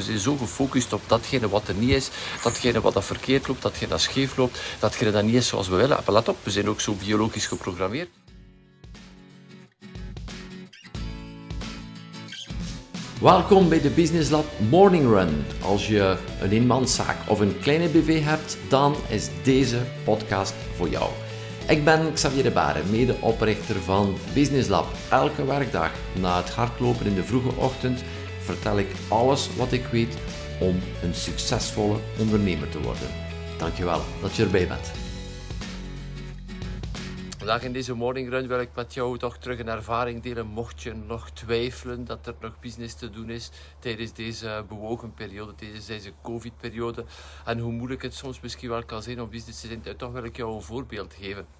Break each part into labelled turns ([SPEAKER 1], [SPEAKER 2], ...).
[SPEAKER 1] we zijn zo gefocust op datgene wat er niet is, datgene wat dat verkeerd loopt, datgene dat scheef loopt, datgene dat niet is zoals we willen. Maar let op, we zijn ook zo biologisch geprogrammeerd. Welkom bij de Business Lab Morning Run. Als je een eenmanszaak of een kleine BV hebt, dan is deze podcast voor jou. Ik ben Xavier de Baren, medeoprichter van Business Lab. Elke werkdag na het hardlopen in de vroege ochtend vertel ik alles wat ik weet om een succesvolle ondernemer te worden. Dankjewel dat je erbij bent. Vandaag in deze morning run wil ik met jou toch terug een ervaring delen. Mocht je nog twijfelen dat er nog business te doen is tijdens deze bewogen periode, tijdens deze COVID-periode. En hoe moeilijk het soms misschien wel kan zijn om business te zijn, toch wil ik jou een voorbeeld geven.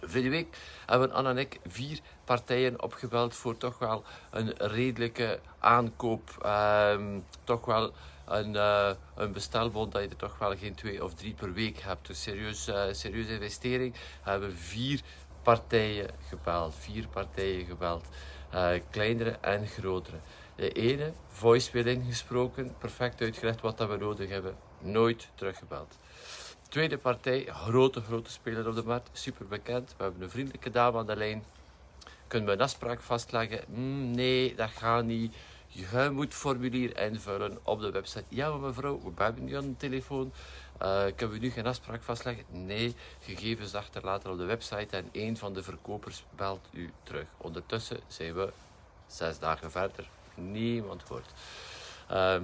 [SPEAKER 1] Vorige week hebben Anna en ik vier partijen opgebeld voor toch wel een redelijke aankoop. Um, toch wel een, uh, een bestelbon dat je er toch wel geen twee of drie per week hebt. Dus serieus, uh, serieuze investering. We hebben vier partijen gebeld. Vier partijen gebeld. Uh, kleinere en grotere. De ene, voicemail ingesproken, perfect uitgelegd wat dat we nodig hebben. Nooit teruggebeld. Tweede partij, grote, grote speler op de markt, super bekend. We hebben een vriendelijke dame aan de lijn. Kunnen we een afspraak vastleggen? Mm, nee, dat gaat niet. Je moet formulier invullen op de website. Ja, mevrouw, we hebben nu aan de telefoon. Uh, kunnen we nu geen afspraak vastleggen? Nee, gegevens achterlaten op de website en een van de verkopers belt u terug. Ondertussen zijn we zes dagen verder. Niemand hoort. Uh,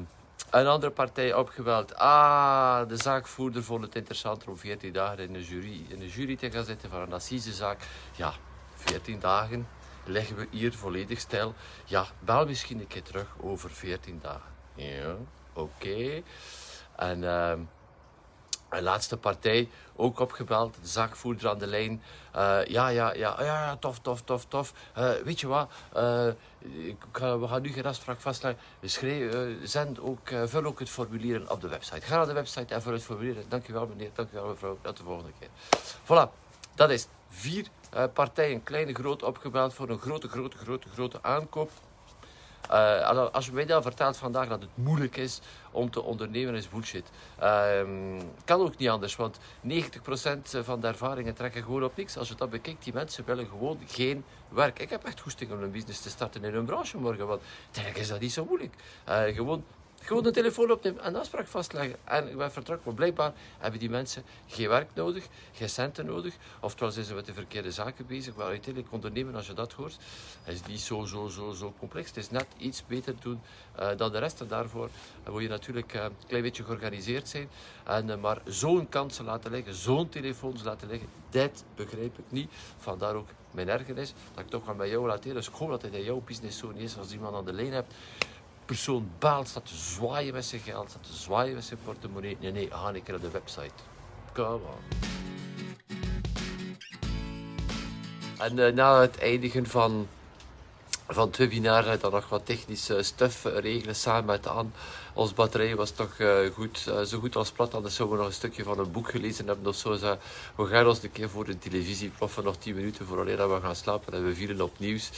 [SPEAKER 1] een andere partij opgebeld. Ah, de zaakvoerder vond het interessant om 14 dagen in de jury, in de jury te gaan zitten van een assisezaak. Ja, 14 dagen leggen we hier volledig stil. Ja, bel misschien een keer terug over 14 dagen. Ja, oké. En uh, een laatste partij ook opgebeld, de zaakvoerder aan de lijn. Uh, ja, ja, ja, ja, tof, tof, tof, tof. Uh, weet je wat, ga, we gaan nu geen afspraak vastleggen. Schrijf, zend ook, vul ook het formulier op de website. Ga naar de website en vul het formulier. Dankjewel meneer, dankjewel mevrouw. Tot de volgende keer. Voilà, dat is vier partijen, kleine, groot, opgebeld voor een grote, grote, grote, grote aankoop. Uh, als je mij dan vertelt vandaag dat het moeilijk is om te ondernemen, is bullshit. Uh, kan ook niet anders, want 90% van de ervaringen trekken gewoon op niks. Als je dat bekijkt, die mensen willen gewoon geen werk. Ik heb echt goesting om een business te starten in hun branche morgen, want eigenlijk is dat niet zo moeilijk. Uh, gewoon gewoon de telefoon opnemen en afspraak vastleggen. En ik ben vertrokken. Maar blijkbaar hebben die mensen geen werk nodig, geen centen nodig. Oftewel zijn ze met de verkeerde zaken bezig. Maar uiteindelijk ondernemen, als je dat hoort, is niet zo, zo, zo, zo complex. Het is net iets beter doen uh, dan de rest. En daarvoor moet je natuurlijk uh, een klein beetje georganiseerd zijn. En, uh, maar zo'n kansen laten liggen, zo'n telefoons laten liggen, dit begrijp ik niet. Vandaar ook mijn ergernis dat ik toch aan bij jou laat. Dus ik hoop dat het in jouw business zo niet is als iemand aan de lijn hebt persoon baalt, staat te zwaaien met zijn geld, staat te zwaaien met zijn portemonnee. Nee, nee, ga ik naar de website. Come on. En uh, na het eindigen van, van het webinar, dan nog wat technische stuff regelen samen met Anne ons batterij was toch uh, goed, uh, zo goed als plat. Anders zouden we nog een stukje van een boek gelezen hebben of zo. We gaan ons een keer voor de televisie ploffen, nog 10 minuten voor dat we gaan slapen. En we vielen op nieuws.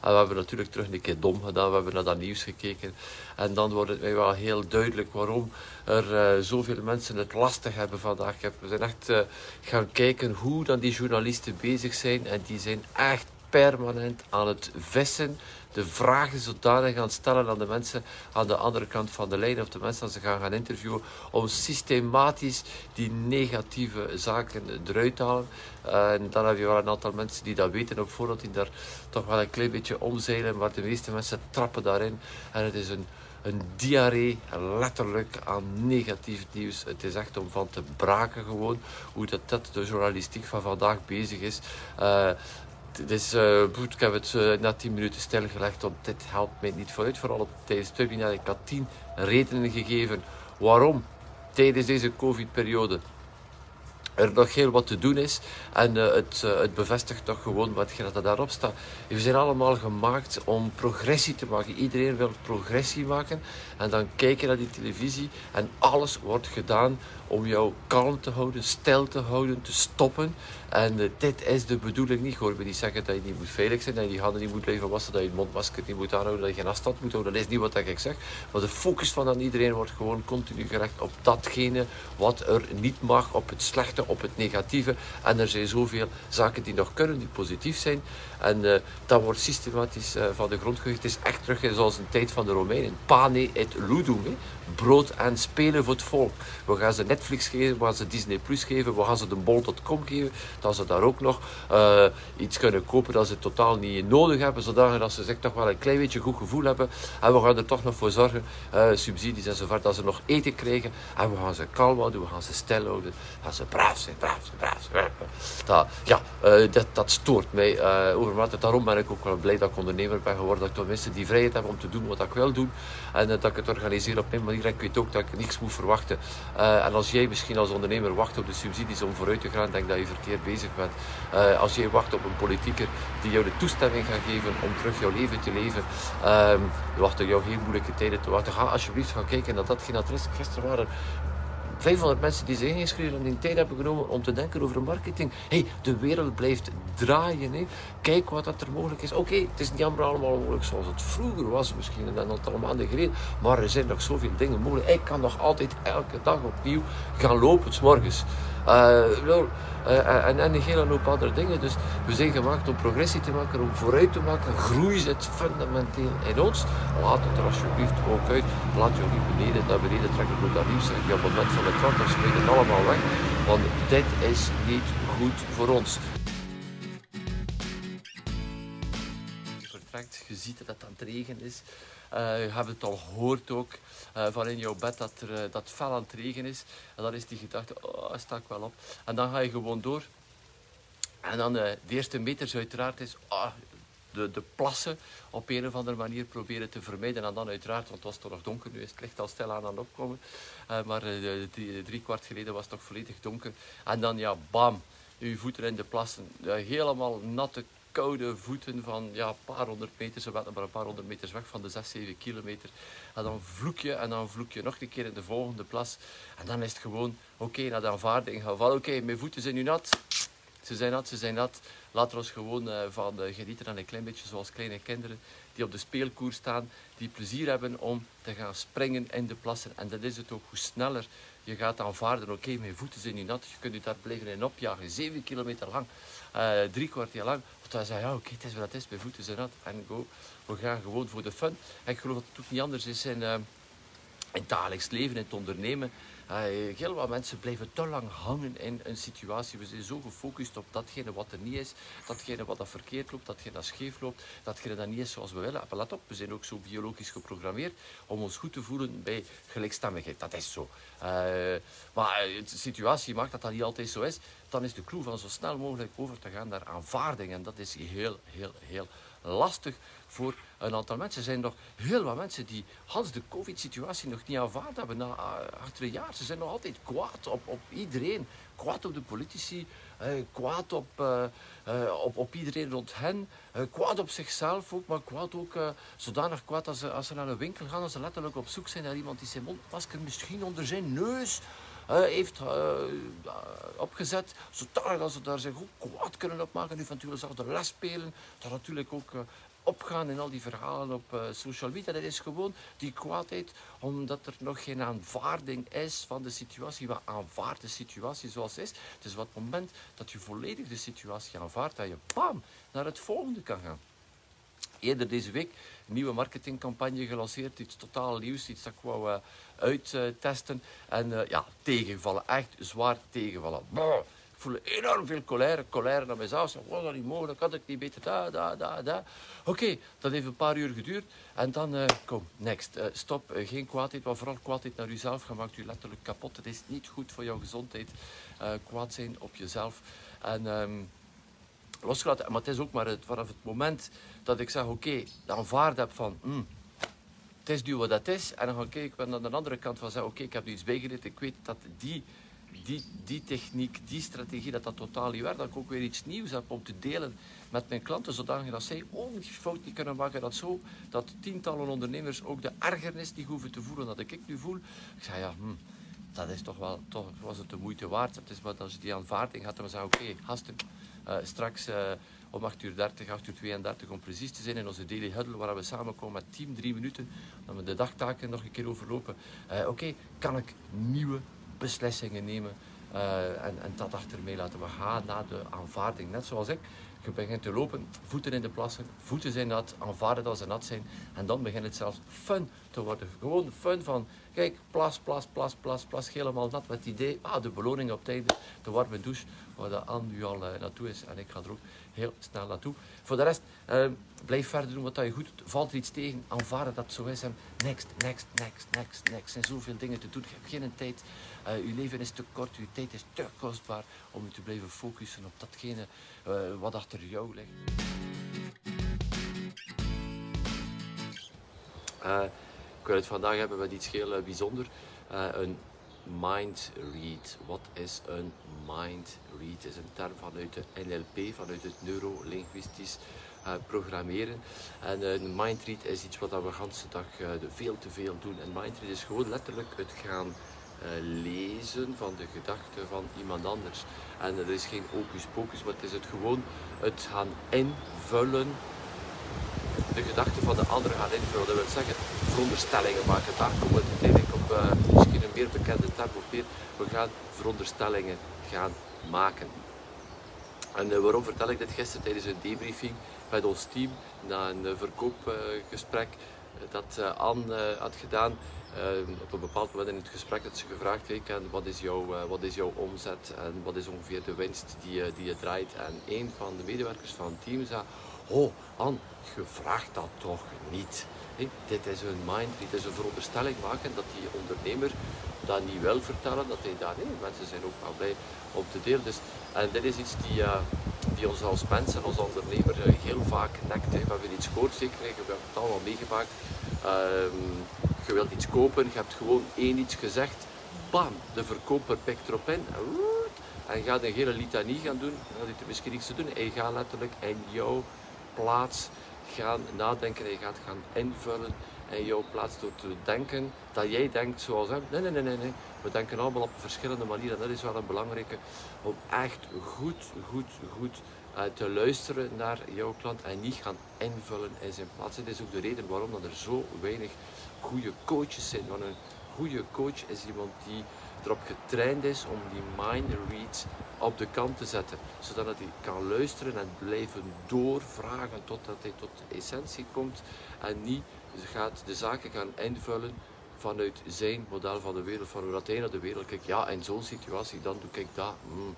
[SPEAKER 1] En we hebben natuurlijk terug een keer dom gedaan. We hebben naar dat nieuws gekeken. En dan wordt het mij wel heel duidelijk waarom er uh, zoveel mensen het lastig hebben vandaag. We zijn echt gaan kijken hoe dan die journalisten bezig zijn. En die zijn echt permanent aan het vissen de vragen zodanig gaan stellen aan de mensen aan de andere kant van de lijn, of de mensen als ze gaan gaan interviewen, om systematisch die negatieve zaken eruit te halen. en dan heb je wel een aantal mensen die dat weten op voorhand, die daar toch wel een klein beetje omzeilen, maar de meeste mensen trappen daarin. En het is een, een diarree, letterlijk, aan negatief nieuws. Het is echt om van te braken gewoon, hoe dat, dat de journalistiek van vandaag bezig is. Uh, dus uh, ik heb het uh, na 10 minuten stilgelegd, want dit helpt mij niet vooruit. Vooral tijdens het webinar. Ik had 10 redenen gegeven waarom tijdens deze COVID-periode er nog heel wat te doen is. En uh, het, uh, het bevestigt toch gewoon wat er daarop staat. We zijn allemaal gemaakt om progressie te maken. Iedereen wil progressie maken. En dan kijk je naar die televisie en alles wordt gedaan om jou kalm te houden, stil te houden, te stoppen. En uh, dit is de bedoeling niet. Hoor me niet zeggen dat je niet moet veilig zijn, dat je die handen niet moet blijven wassen, dat je het mondmasker niet moet aanhouden, dat je geen afstand moet houden. Dat is niet wat ik zeg. Maar de focus van aan iedereen wordt gewoon continu gericht op datgene wat er niet mag, op het slechte, op het negatieve. En er zijn zoveel zaken die nog kunnen, die positief zijn. En uh, dat wordt systematisch uh, van de grond gegooid. Het is echt terug zoals een tijd van de Romeinen. Pane et ludum. Hè. Brood en spelen voor het volk. We gaan ze Netflix geven, we gaan ze Disney Plus geven, we gaan ze de bol.com geven. Dat ze daar ook nog uh, iets kunnen kopen dat ze totaal niet nodig hebben. Zodat ze zich toch wel een klein beetje goed gevoel hebben. En we gaan er toch nog voor zorgen, subsidies en zover, dat ze nog eten krijgen. En we gaan ze kalm houden, we gaan ze stil houden. Dat ze braaf zijn, braaf zijn, braaf zijn. Dat, ja, dat, dat stoort mij overmatig. Daarom ben ik ook wel blij dat ik ondernemer ben geworden. Dat ik tenminste die vrijheid heb om te doen wat ik wil doen. En dat ik het organiseer op mijn manier. Ik weet ook dat ik niets moet verwachten. Uh, en als jij misschien als ondernemer wacht op de subsidies om vooruit te gaan, denk dat je verkeerd bezig bent. Uh, als jij wacht op een politieker die jou de toestemming gaat geven om terug jouw leven te leven, uh, wacht er jou heel moeilijke tijden te wachten. Ga alsjeblieft gaan kijken naar datgene dat er is. Gisteren waren 500 mensen die zich ingeschreven en die tijd hebben genomen om te denken over marketing. hey, de wereld blijft draaien. Hè. Kijk wat dat er mogelijk is. Oké, het is niet allemaal mogelijk zoals het vroeger was, misschien een aantal maanden geleden. Maar er zijn nog zoveel dingen mogelijk. Ik kan nog altijd elke dag opnieuw gaan lopen, s morgens. Uh, en, en een hele hoop andere dingen. Dus we zijn gemaakt om progressie te maken, om vooruit te maken. Groei zit fundamenteel in ons. Laat het er alsjeblieft ook uit. Laat je niet beneden, naar beneden trekken door dat nieuws. Je op het moment van de trap, dan springt het allemaal weg. Want dit is niet goed voor ons. Je ziet dat het aan het regen is. Uh, je hebt het al gehoord ook uh, van in jouw bed dat, er, uh, dat fel aan het regen is. En dan is die gedachte, oh, sta ik wel op. En dan ga je gewoon door. En dan de eerste meters uiteraard is oh, de, de plassen op een of andere manier proberen te vermijden. En dan uiteraard, want het was toch nog donker, nu is het licht al stil aan aan opkomen. maar drie, drie, kwart geleden was het toch volledig donker. En dan ja, bam, je voeten in de plassen. helemaal natte koude voeten van ja, een paar honderd meter, ze maar een paar honderd meters weg van de 6, 7 kilometer. En dan vloek je en dan vloek je nog een keer in de volgende plas. En dan is het gewoon, oké, okay, naar de aanvaarding gaan oké, mijn voeten zijn nu nat. Ze zijn nat, ze zijn nat. Laten we ons gewoon uh, van uh, genieten aan een klein beetje zoals kleine kinderen die op de speelkoers staan, die plezier hebben om te gaan springen in de plassen. En dat is het ook, hoe sneller je gaat aanvaarden, oké, mijn voeten zijn nu nat, je kunt je daar blijven in opjagen, zeven kilometer lang, uh, drie kwartier lang. Of dan zeg ja, oké, okay, het is wat het is, mijn voeten zijn nat, en go. We gaan gewoon voor de fun. En ik geloof dat het ook niet anders is in, uh, in het dagelijks leven, in het ondernemen. Heel wat mensen blijven te lang hangen in een situatie. We zijn zo gefocust op datgene wat er niet is, datgene wat dat verkeerd loopt, datgene dat scheef loopt, datgene dat niet is zoals we willen. Maar let op, we zijn ook zo biologisch geprogrammeerd om ons goed te voelen bij gelijkstemmigheid. Dat is zo. Uh, maar de situatie maakt dat dat niet altijd zo is. Dan is de clue van zo snel mogelijk over te gaan naar aanvaarding. En dat is heel, heel, heel lastig voor een aantal mensen. Er zijn nog heel wat mensen die Hans de COVID-situatie nog niet aanvaard hebben na uh, achter een jaar. Ze zijn nog altijd kwaad op, op iedereen. Kwaad op de politici, uh, kwaad op, uh, op, op iedereen rond hen, kwaad op zichzelf ook, maar kwaad ook zodanig kwaad als ze, als ze naar een winkel gaan, als ze letterlijk op zoek zijn naar iemand die zijn mondmasker misschien onder zijn neus heeft opgezet, zodanig dat ze daar zich ook kwaad kunnen opmaken. Nu natuurlijk zelfs de les spelen, dat natuurlijk ook opgaan in al die verhalen op social media. Dat is gewoon die kwaadheid, omdat er nog geen aanvaarding is van de situatie. Wat aanvaardt de situatie zoals is. Het is wat het moment dat je volledig de situatie aanvaardt, dat je bam, naar het volgende kan gaan. Eerder deze week een nieuwe marketingcampagne gelanceerd, iets totaal nieuws, iets dat ik wou uh, uittesten. En uh, ja, tegenvallen, echt zwaar tegenvallen voelde enorm veel colère, colère naar mezelf. Zeg, was dat niet mogelijk, had ik niet beter, da, da, da, da. Oké, dat heeft een paar uur geduurd. En dan, uh, kom, next. Stop, geen kwaadheid, maar vooral kwaadheid naar jezelf. Je maakt je letterlijk kapot. Het is niet goed voor jouw gezondheid. kwaad zijn op jezelf. En... Um, losgelaten. Maar het is ook maar het, vanaf het moment dat ik zeg, oké, okay, aanvaard heb van, mm, het is nu wat dat is. En dan ga ik naar de andere kant van zeggen, oké, ik heb er iets bijgeleerd. Ik weet dat die die, die techniek, die strategie, dat dat totaal niet werkt. Dat ik ook weer iets nieuws heb om te delen met mijn klanten, zodat dat zij ook die fout niet kunnen maken. Dat zo, dat tientallen ondernemers ook de ergernis die hoeven te voelen dat ik nu voel. Ik zei, ja, hm, dat is toch wel, toch was het de moeite waard. Het is wat als je die aanvaarding had, dan zei oké, okay, gasten, uh, straks... Uh, om 8 uur 30, 8 uur 32 om precies te zijn in onze daily huddle waar we samenkomen met team, drie minuten, dan we de dagtaken nog een keer overlopen. Uh, Oké, kan ik nieuwe beslissingen nemen en, en dat achter mij laten. We gaan naar de aanvaarding, net zoals ik. Je begint te lopen, voeten in de plassen, voeten zijn nat, aanvaarden dat ze nat zijn. En dan begint het zelfs fun te worden. Gewoon fun van, kijk, plas, plas, plas, plas, plas, helemaal nat met het idee, ah, de beloning op tijd, de warme douche, waar de nu al uh, naartoe is. En ik ga er ook heel snel naartoe. Voor de rest, uh, blijf verder doen wat je goed doet. Valt er iets tegen, aanvaarden dat zo is. En next, next, next, next, next. Er zijn zoveel dingen te doen. Je hebt geen tijd. Uh, je leven is te kort, je tijd is te kostbaar om je te blijven focussen op datgene uh, wat achter jou ligt. Het vandaag hebben met iets heel bijzonders. een mind read. Wat is een mind read? Het is een term vanuit de NLP, vanuit het neurolinguistisch uh, programmeren. En een mind read is iets wat we de hele dag veel te veel doen. En mind read is gewoon letterlijk het gaan lezen van de gedachten van iemand anders. En er is geen hocus pocus, maar het is het gewoon het gaan invullen de gedachten van de ander gaan invullen. Dat wil zeggen, veronderstellingen maken. Daar komen we uiteindelijk op uh, misschien een meer bekende term op. We gaan veronderstellingen gaan maken. En uh, waarom vertel ik dit gisteren tijdens een debriefing met ons team na een uh, verkoopgesprek dat Anne had gedaan. op een bepaald moment in het gesprek had ze gevraagd, hey, wat, is jouw, wat is jouw omzet en wat is ongeveer de winst die, die je draait? En een van de medewerkers van het team zei, oh Anne, je vraagt dat toch niet. dit is een mind, dit is een veronderstelling maken dat die ondernemer dat niet wil vertellen, dat hij daar, mensen zijn ook wel blij om te delen. Dus, en dit is iets die, uh, die ons als mensen, als ondernemer, uh, heel vaak nekt. Hè. We hebben iets gehoord, zeker, we hebben het allemaal meegemaakt. Uh, je wilt iets kopen, je hebt gewoon één iets gezegd, bam, de verkoper pikt erop in. En gaat een hele litanie gaan doen, dan heeft er misschien iets te doen. Hij gaat letterlijk in jouw plaats gaan nadenken, je gaat gaan invullen in jouw plaats door te denken dat jij denkt zoals hem. Nee, nee, nee, nee, nee. We denken allemaal op verschillende manieren. Dat is wel een belangrijke om echt goed, goed, goed uh, te luisteren naar jouw klant en niet gaan invullen in zijn plaats. Dat is ook de reden waarom dat er zo weinig goede coaches zijn. Want een goede coach is iemand die erop getraind is om die mind reads op de kant te zetten. Zodat hij kan luisteren en blijven doorvragen totdat hij tot de essentie komt. En niet gaat de zaken gaan invullen vanuit zijn model van de wereld, van hoe dat hij naar de wereld kijkt. Ja, in zo'n situatie, dan doe ik dat. Hmm.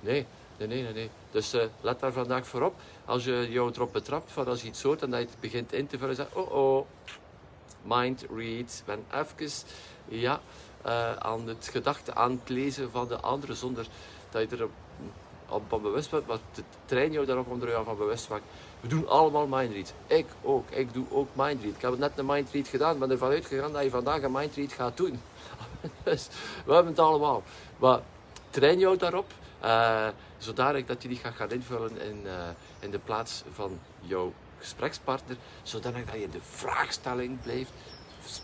[SPEAKER 1] Nee, nee, nee, nee. Dus uh, let daar vandaag voor op. Als je jou erop betrapt van als je iets hoort en dat je het begint in te vullen, zeg oh oh, mind reads, ben even, ja, uh, aan het gedachte aan het lezen van de anderen zonder dat je er op bewust bent, maar train jou daarop om er van bewust maken. We doen allemaal mindread. Ik ook. Ik doe ook mindread. Ik heb net een mindread gedaan, ben ervan uitgegaan dat je vandaag een mindread gaat doen. dus we hebben het allemaal. Maar train jou daarop, uh, zodanig dat je die gaat gaan invullen in, uh, in de plaats van jouw gesprekspartner, zodanig dat je de vraagstelling blijft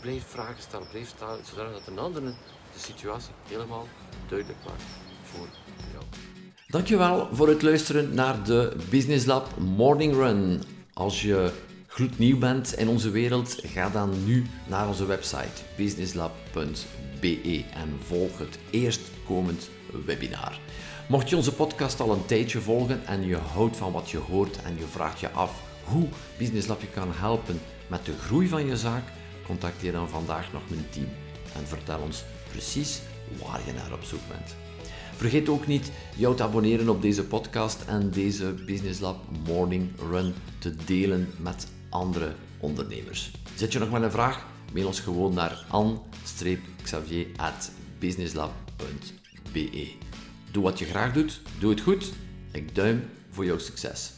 [SPEAKER 1] blijf vragen stellen, blijf stellen, zodat een andere de situatie helemaal duidelijk maakt voor jou.
[SPEAKER 2] Dankjewel voor het luisteren naar de Business Lab Morning Run. Als je gloednieuw bent in onze wereld, ga dan nu naar onze website businesslab.be en volg het eerstkomend webinar. Mocht je onze podcast al een tijdje volgen en je houdt van wat je hoort en je vraagt je af hoe Business Lab je kan helpen met de groei van je zaak, contacteer dan vandaag nog mijn team en vertel ons precies waar je naar op zoek bent. Vergeet ook niet jou te abonneren op deze podcast en deze Business Lab Morning Run te delen met andere ondernemers. Zet je nog met een vraag? Mail ons gewoon naar an-xavier.businesslab.be Doe wat je graag doet, doe het goed. Ik duim voor jouw succes.